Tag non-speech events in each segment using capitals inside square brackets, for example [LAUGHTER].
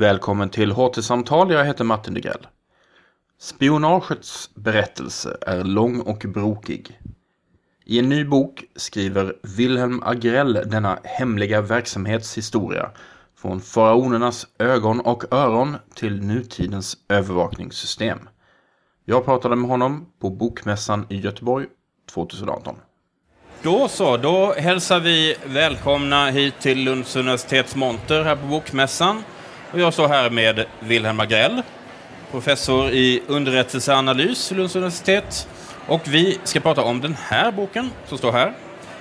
Välkommen till HT-samtal, jag heter Martin Degrell. Spionagets berättelse är lång och brokig. I en ny bok skriver Wilhelm Agrell denna hemliga verksamhetshistoria från faraonernas ögon och öron till nutidens övervakningssystem. Jag pratade med honom på Bokmässan i Göteborg 2018. Då så, då hälsar vi välkomna hit till Lunds universitets monter här på Bokmässan. Och jag står här med Wilhelm Agrell, professor i underrättelseanalys vid Lunds universitet. Och vi ska prata om den här boken som står här.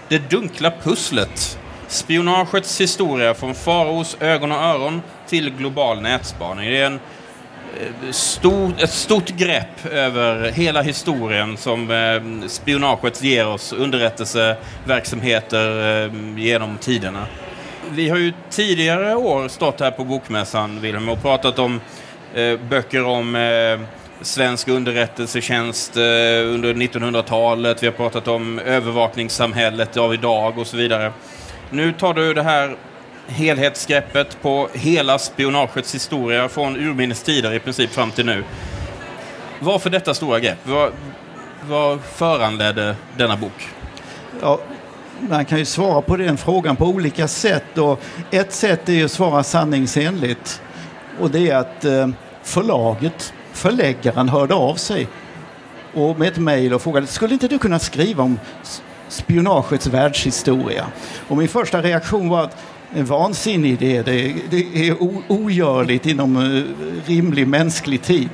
Det dunkla pusslet. Spionagets historia från faraos ögon och öron till global nätspaning. Det är en eh, stor, ett stort grepp över hela historien som eh, spionaget ger oss, underrättelseverksamheter eh, genom tiderna. Vi har ju tidigare år stått här på Bokmässan, Wilhelm, och pratat om eh, böcker om eh, svensk underrättelsetjänst eh, under 1900-talet. Vi har pratat om övervakningssamhället av idag och så vidare. Nu tar du det här helhetsgreppet på hela spionagets historia från urminnes tider i princip fram till nu. Varför detta stora grepp? Vad, vad föranledde denna bok? Ja, man kan ju svara på den frågan på olika sätt. Och ett sätt är ju att svara sanningsenligt. Och det är att eh, förlaget, förläggaren, hörde av sig och med ett mejl och frågade skulle inte du kunna skriva om spionagets världshistoria? Och min första reaktion var att en vansinnig idé. Det, det är ogörligt inom eh, rimlig mänsklig tid.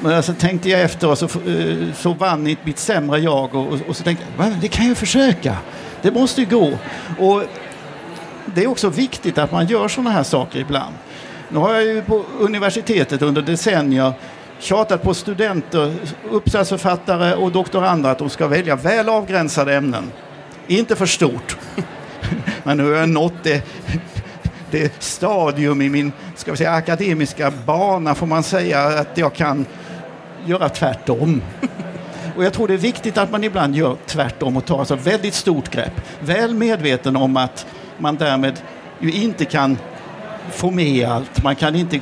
Men så tänkte jag efter och så, eh, så vann mitt sämre jag och, och, och så tänkte jag det kan jag försöka. Det måste ju gå. Och det är också viktigt att man gör sådana här saker ibland. Nu har jag ju på universitetet under decennier tjatat på studenter, uppsatsförfattare och doktorander att de ska välja väl avgränsade ämnen. Inte för stort. [LAUGHS] Men nu har jag nått det, det stadium i min ska vi säga, akademiska bana får man säga att jag kan göra tvärtom. Och jag tror det är viktigt att man ibland gör tvärtom och tar alltså väldigt stort grepp. Väl medveten om att man därmed ju inte kan få med allt. Man kan inte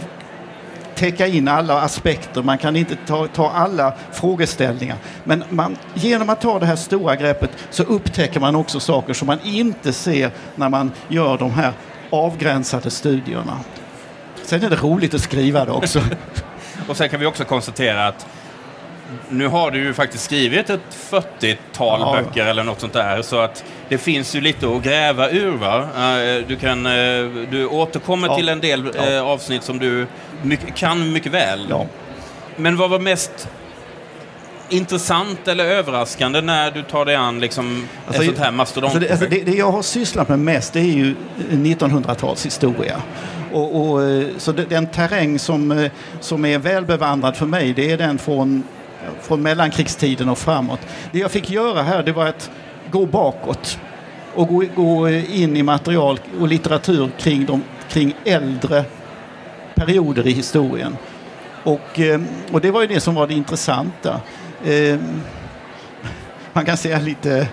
täcka in alla aspekter, man kan inte ta, ta alla frågeställningar. Men man, genom att ta det här stora greppet så upptäcker man också saker som man inte ser när man gör de här avgränsade studierna. Sen är det roligt att skriva det också. Och sen kan vi också konstatera att nu har du ju faktiskt skrivit ett 40-tal ja. böcker eller något sånt där, så att det finns ju lite att gräva ur. Va? Eh, du, kan, eh, du återkommer ja. till en del ja. Eh, avsnitt som du mycket, kan mycket väl. Men vad var mest intressant eller överraskande när du tar dig an liksom alltså, ett sånt här mastodontprojekt? Alltså det, alltså det, det, jag har sysslat med mest det är ju 1900-talshistoria. Och, och, så den terräng som, som är välbevandrad för mig det är den från från mellankrigstiden och framåt. Det jag fick göra här det var att gå bakåt och gå, gå in i material och litteratur kring, de, kring äldre perioder i historien. Och, eh, och det var ju det som var det intressanta. Eh, man kan säga lite,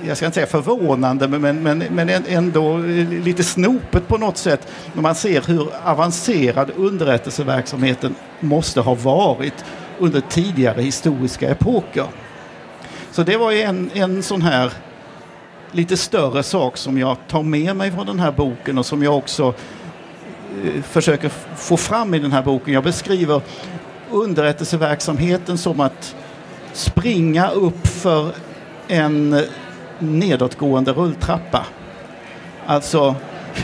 jag ska inte säga förvånande, men, men, men ändå lite snopet på något sätt när man ser hur avancerad underrättelseverksamheten måste ha varit under tidigare historiska epoker. Så det var en, en sån här lite större sak som jag tar med mig från den här boken och som jag också eh, försöker få fram i den här boken. Jag beskriver underrättelseverksamheten som att springa upp för en nedåtgående rulltrappa. Alltså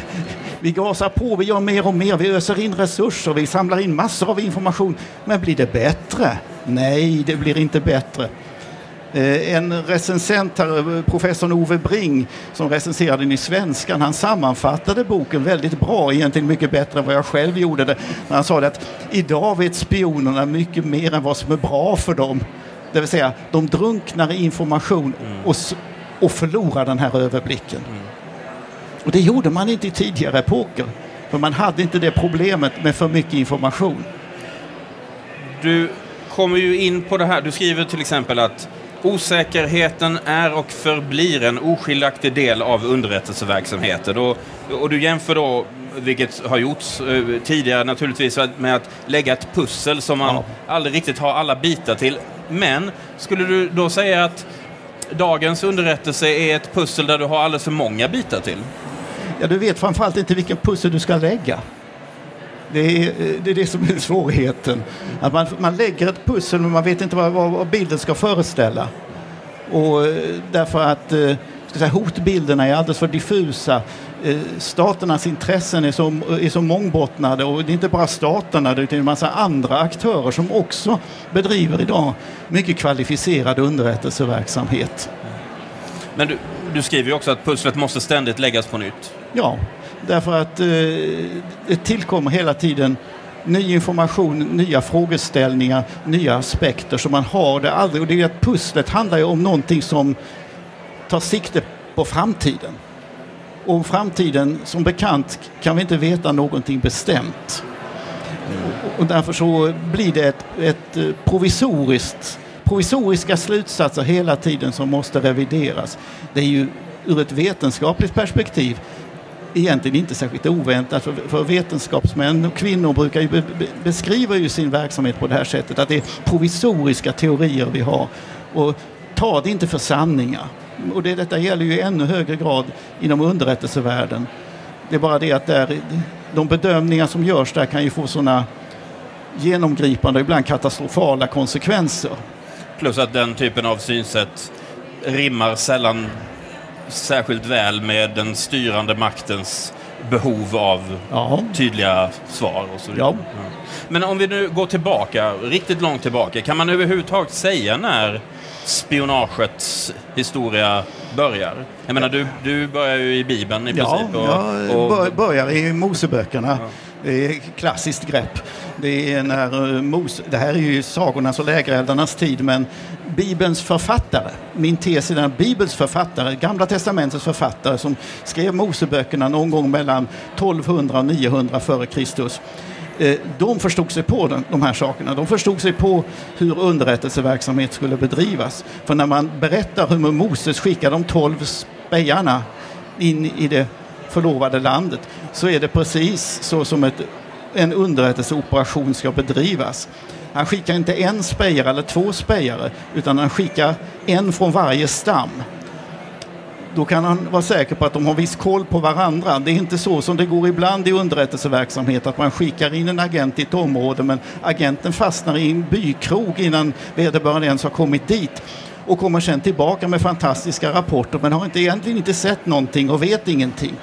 [LAUGHS] vi gasar på, vi gör mer och mer, vi öser in resurser, vi samlar in massor av information. Men blir det bättre? Nej, det blir inte bättre. Eh, en recensent, här, professorn Ove Bring, som recenserade den i svenskan, han sammanfattade boken väldigt bra, egentligen mycket bättre än vad jag själv gjorde det. Han sa att idag vet spionerna mycket mer än vad som är bra för dem. Det vill säga, de drunknar i information mm. och, och förlorar den här överblicken. Mm. Och det gjorde man inte i tidigare epoker. För man hade inte det problemet med för mycket information. Du kommer ju in på det här. Du skriver till exempel att osäkerheten är och förblir en oskiljaktig del av underrättelseverksamheten. Och, och du jämför då vilket har gjorts eh, tidigare naturligtvis, med att lägga ett pussel som man ja. aldrig riktigt har alla bitar till. Men skulle du då säga att dagens underrättelse är ett pussel där du har alldeles för många bitar till? Ja, du vet framförallt inte vilken pussel du ska lägga. Det är, det är det som är svårigheten. Att man, man lägger ett pussel men man vet inte vad, vad bilden ska föreställa. Och eh, därför att eh, ska säga, hotbilderna är alldeles för diffusa. Eh, staternas intressen är så, är så mångbottnade och det är inte bara staterna är en massa andra aktörer som också bedriver idag mycket kvalificerad underrättelseverksamhet. Men du, du skriver ju också att pusslet måste ständigt läggas på nytt. Ja, därför att eh, det tillkommer hela tiden ny information, nya frågeställningar, nya aspekter som man har det aldrig. Och det är att pusslet handlar ju om någonting som tar sikte på framtiden. Och framtiden, som bekant, kan vi inte veta någonting bestämt. Och därför så blir det ett, ett eh, provisoriskt, provisoriska slutsatser hela tiden som måste revideras. Det är ju ur ett vetenskapligt perspektiv egentligen inte särskilt oväntat. För, för vetenskapsmän och kvinnor brukar ju be, be, beskriva ju sin verksamhet på det här sättet. Att det är provisoriska teorier vi har. Och ta det inte för sanningar. Och det, detta gäller ju i ännu högre grad inom underrättelsevärlden. Det är bara det att där, de bedömningar som görs där kan ju få sådana genomgripande och ibland katastrofala konsekvenser. Plus att den typen av synsätt rimmar sällan särskilt väl med den styrande maktens behov av ja. tydliga svar och så vidare. Ja. Men om vi nu går tillbaka, riktigt långt tillbaka, kan man överhuvudtaget säga när spionagets historia börjar? Jag menar, du, du börjar ju i Bibeln i princip. Ja, jag börjar i Moseböckerna. Det är ett klassiskt grepp. Det, är när eh, Mose, det här är ju sagornas och lägereldarnas tid, men Bibelns författare, min tes är den Bibelns författare, Gamla Testamentets författare som skrev Moseböckerna någon gång mellan 1200 och 900 före Kristus. Eh, de förstod sig på de här sakerna. De förstod sig på hur underrättelseverksamhet skulle bedrivas. För när man berättar hur Moses skickar de tolv spejarna in i det förlovade landet så är det precis så som ett, en underrättelseoperation ska bedrivas. Han skickar inte en spejare eller två spejare utan han skickar en från varje stam. Då kan han vara säker på att de har viss koll på varandra. Det är inte så som det går ibland i underrättelseverksamhet att man skickar in en agent i ett område men agenten fastnar i en bykrog innan vederbörande ens har kommit dit och kommer sen tillbaka med fantastiska rapporter men har inte, egentligen inte sett någonting och vet ingenting.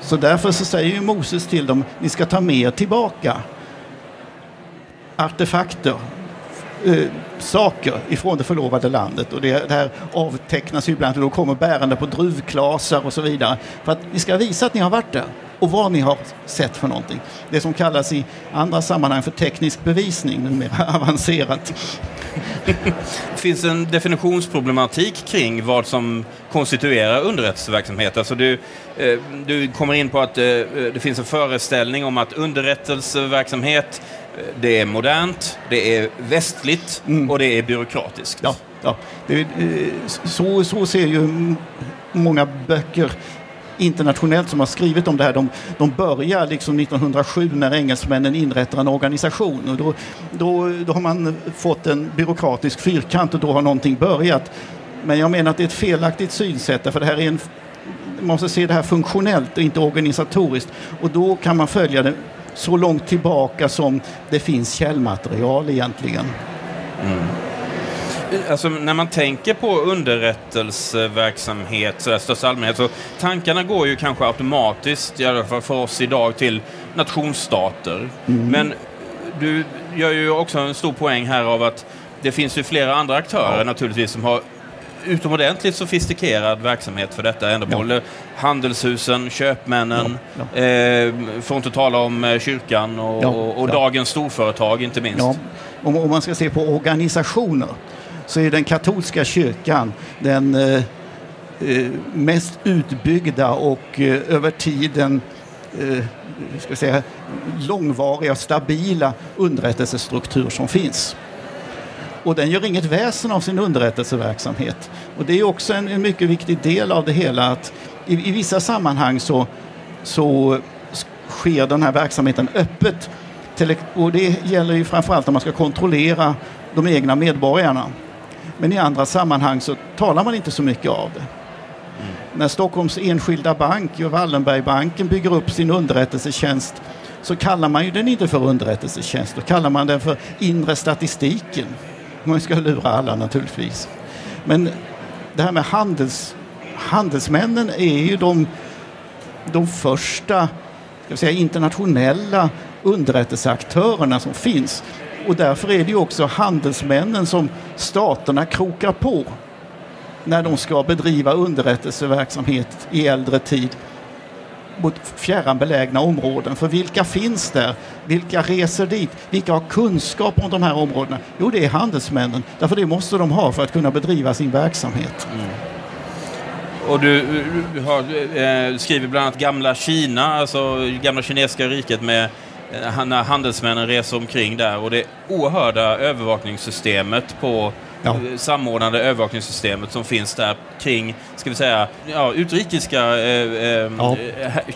Så därför så säger ju Moses till dem, ni ska ta med er tillbaka artefakter, eh, saker ifrån det förlovade landet. Och det, det här avtecknas ju ibland, och då kommer bärande på druvklasar och så vidare. För att ni ska visa att ni har varit där och vad ni har sett för någonting. Det som kallas i andra sammanhang för teknisk bevisning, numera [LAUGHS] avancerat. det [LAUGHS] finns en definitionsproblematik kring vad som konstituerar underrättelseverksamhet. Alltså du, eh, du kommer in på att eh, eh det finns en föreställning om att underrättelseverksamhet det är modernt, det är västligt mm. och det är byråkratiskt. Ja, ja. Det, så, så ser ju många böcker internationellt som har skrivit om det här. De, de börjar liksom 1907 när engelsmännen inrättar en organisation. Och då, då, då har man fått en byråkratisk fyrkant och då har någonting börjat. Men jag menar att det är ett felaktigt synsätt för det här är en man måste se det här funktionellt och inte organisatoriskt. Och då kan man följa det så långt tillbaka som det finns källmaterial egentligen. Mm alltså, när man tänker på underrättelseverksamhet så största allmänhet så tankarna går ju kanske automatiskt, i alla fall för oss idag, till nationsstater. Mm. Men du gör ju också en stor poäng här av att det finns ju flera andra aktörer ja. naturligtvis som har utomordentligt sofistikerad verksamhet för detta ändamål. Ja. Handelshusen, köpmännen, ja, ja. Eh, att inte tala om eh, kyrkan och, och, och dagens storföretag inte minst. Om, om man ska se på organisationer så är den katolska kyrkan den eh, eh, mest utbyggda och eh, över tiden eh, ska säga, långvariga stabila underrättelsestruktur som finns. Och den gör inget väsen av sin underrättelseverksamhet. Och det är också en, en mycket viktig del av det hela att i, i vissa sammanhang så, så sker den här verksamheten öppet. Och det gäller ju framförallt när man ska kontrollera de egna medborgarna. Men i andra sammanhang så talar man inte så mycket av det. Mm. När Stockholms enskilda bank, Wallenbergbanken, bygger upp sin underrättelsetjänst så kallar man ju den inte för underrättelsetjänst. Då kallar man den för inre statistiken. Man ska lura alla naturligtvis. Men det här med handels, handelsmännen är ju de, de första ska säga, internationella underrättelseaktörerna som finns. Och därför är det ju också handelsmännen som staterna krokar på när de ska bedriva underrättelseverksamhet i äldre tid mot fjärran belägna områden. För vilka finns där? Vilka reser dit? Vilka har kunskap om de här områdena? Jo, det är handelsmännen. Därför det måste de ha för att kunna bedriva sin verksamhet. Mm. Och du, du har, eh, skriver bland annat gamla Kina, alltså gamla kinesiska riket med eh, när handelsmännen reser omkring där och det oerhörda övervakningssystemet på ja. Eh, samordnade övervakningssystemet som finns där kring, ska vi säga, ja, utrikiska eh, eh, ja.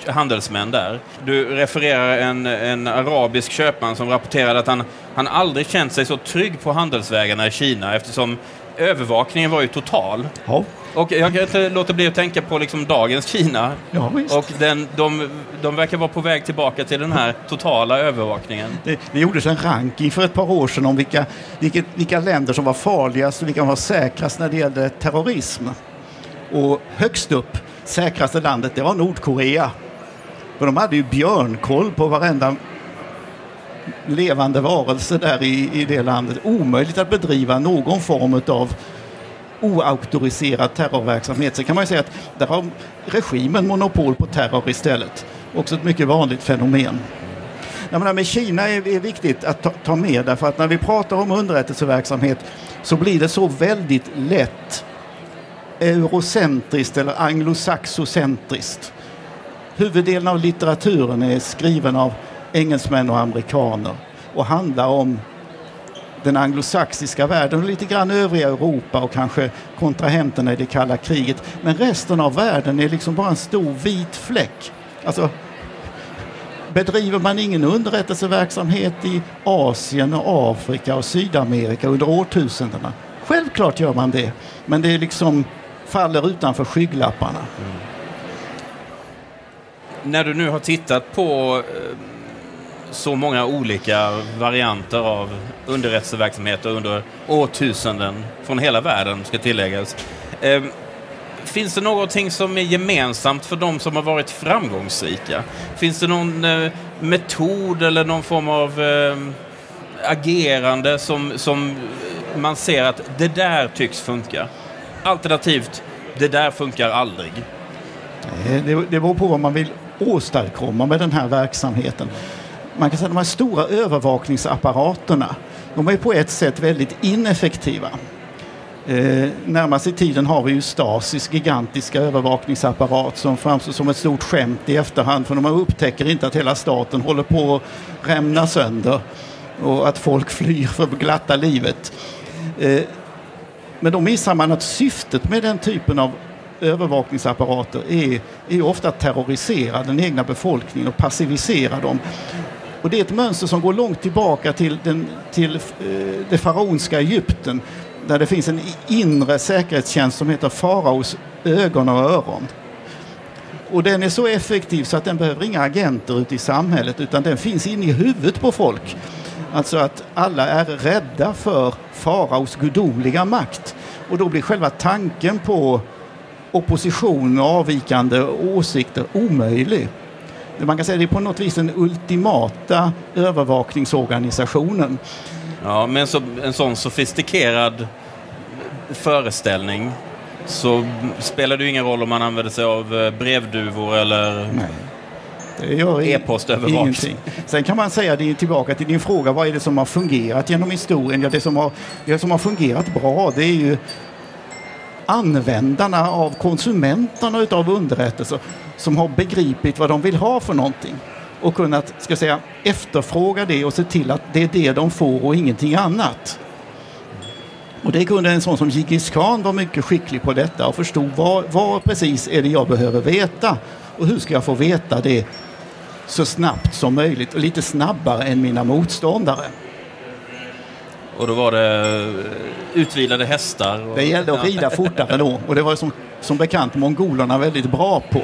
handelsmän där. Du refererar en, en arabisk köpman som rapporterade att han, han aldrig känt sig så trygg på handelsvägarna i Kina eftersom övervakningen var ju total. Ja. Och jag kan inte låta bli att tänka på liksom dagens Kina. Ja, och den, de, de verkar vara på väg tillbaka till den här totala övervakningen. Det, det gjordes en ranking för ett par år sedan om vilka, vilka, vilka länder som var farligast och vilka som var säkrast när det gällde terrorism. Och högst upp, säkraste landet, det var Nordkorea. För de hade ju björnkoll på varenda levande varelse där i, i det landet. Omöjligt att bedriva någon form av oauktoriserad terrorverksamhet. Sen kan man ju säga att där har regimen monopol på terror istället. Också ett mycket vanligt fenomen. Jag med Kina är, är viktigt att ta, ta, med därför att när vi pratar om underrättelseverksamhet så blir det så väldigt lätt eurocentriskt eller anglosaxocentriskt. Huvuddelen av litteraturen är skriven av engelsmän och amerikaner och handlar om den anglosaxiska världen och lite grann övriga Europa och kanske kontrahenterna i det kalla kriget. Men resten av världen är liksom bara en stor vit fläck. Alltså, bedriver man ingen underrättelseverksamhet i Asien och Afrika och Sydamerika under årtusendena? Självklart gör man det, men det liksom faller utanför skygglapparna. Mm. När du nu har tittat på eh, så många olika varianter av underrättelseverksamheter under årtusenden från hela världen, ska tilläggas. Eh, finns det någonting som är gemensamt för de som har varit framgångsrika? Finns det någon eh, metod eller någon form av eh, agerande som, som man ser att det där tycks funka? Alternativt, det där funkar aldrig. Eh, det, det beror på vad man vill åstadkomma med den här verksamheten man kan säga de här stora övervakningsapparaterna, de är på ett sätt väldigt ineffektiva. Eh, närmast i tiden har vi ju Stasis gigantiska övervakningsapparat som framstår som ett stort skämt i efterhand för de upptäcker inte att hela staten håller på att rämna sönder och att folk flyr för glatta livet. Eh, men då missar man att syftet med den typen av övervakningsapparater är, är ofta att terrorisera den egna befolkningen och passivisera dem. Och det är ett mönster som går långt tillbaka till, den, till eh, det faraonska Egypten där det finns en inre säkerhetstjänst som heter faraos ögon och öron. Och den är så effektiv så att den behöver inga agenter ute i samhället utan den finns inne i huvudet på folk. Alltså att alla är rädda för faraos gudomliga makt. Och då blir själva tanken på opposition och avvikande åsikter omöjlig man kan säga det är på något vis den ultimata övervakningsorganisationen. Ja, men så, en sån sofistikerad föreställning så spelar det ju ingen roll om man använder sig av eh, brevduvor eller e-postövervakning. Sen kan man säga, det tillbaka till din fråga, vad är det som har fungerat genom historien? Ja, det, som har, det som har fungerat bra det är ju användarna av konsumenterna av underrättelser som har begripit vad de vill ha för någonting och kunnat ska säga, efterfråga det och se till att det är det de får och ingenting annat. Och det kunde en sån som Djingis Khan vara mycket skicklig på detta och förstod vad, vad precis är det jag behöver veta och hur ska jag få veta det så snabbt som möjligt och lite snabbare än mina motståndare. Och då var det eh, utvilade hästar? Och... Det gällde att rida fortare då och det var som, som bekant mongolerna väldigt bra på.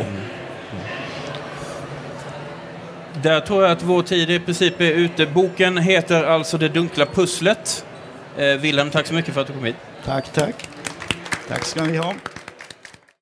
Där tror jag att vår tid i princip är ute. Boken heter alltså Det dunkla pusslet. Eh, Wilhelm, tack så mycket för att du kom hit. Tack, tack. Tack ska ni ha.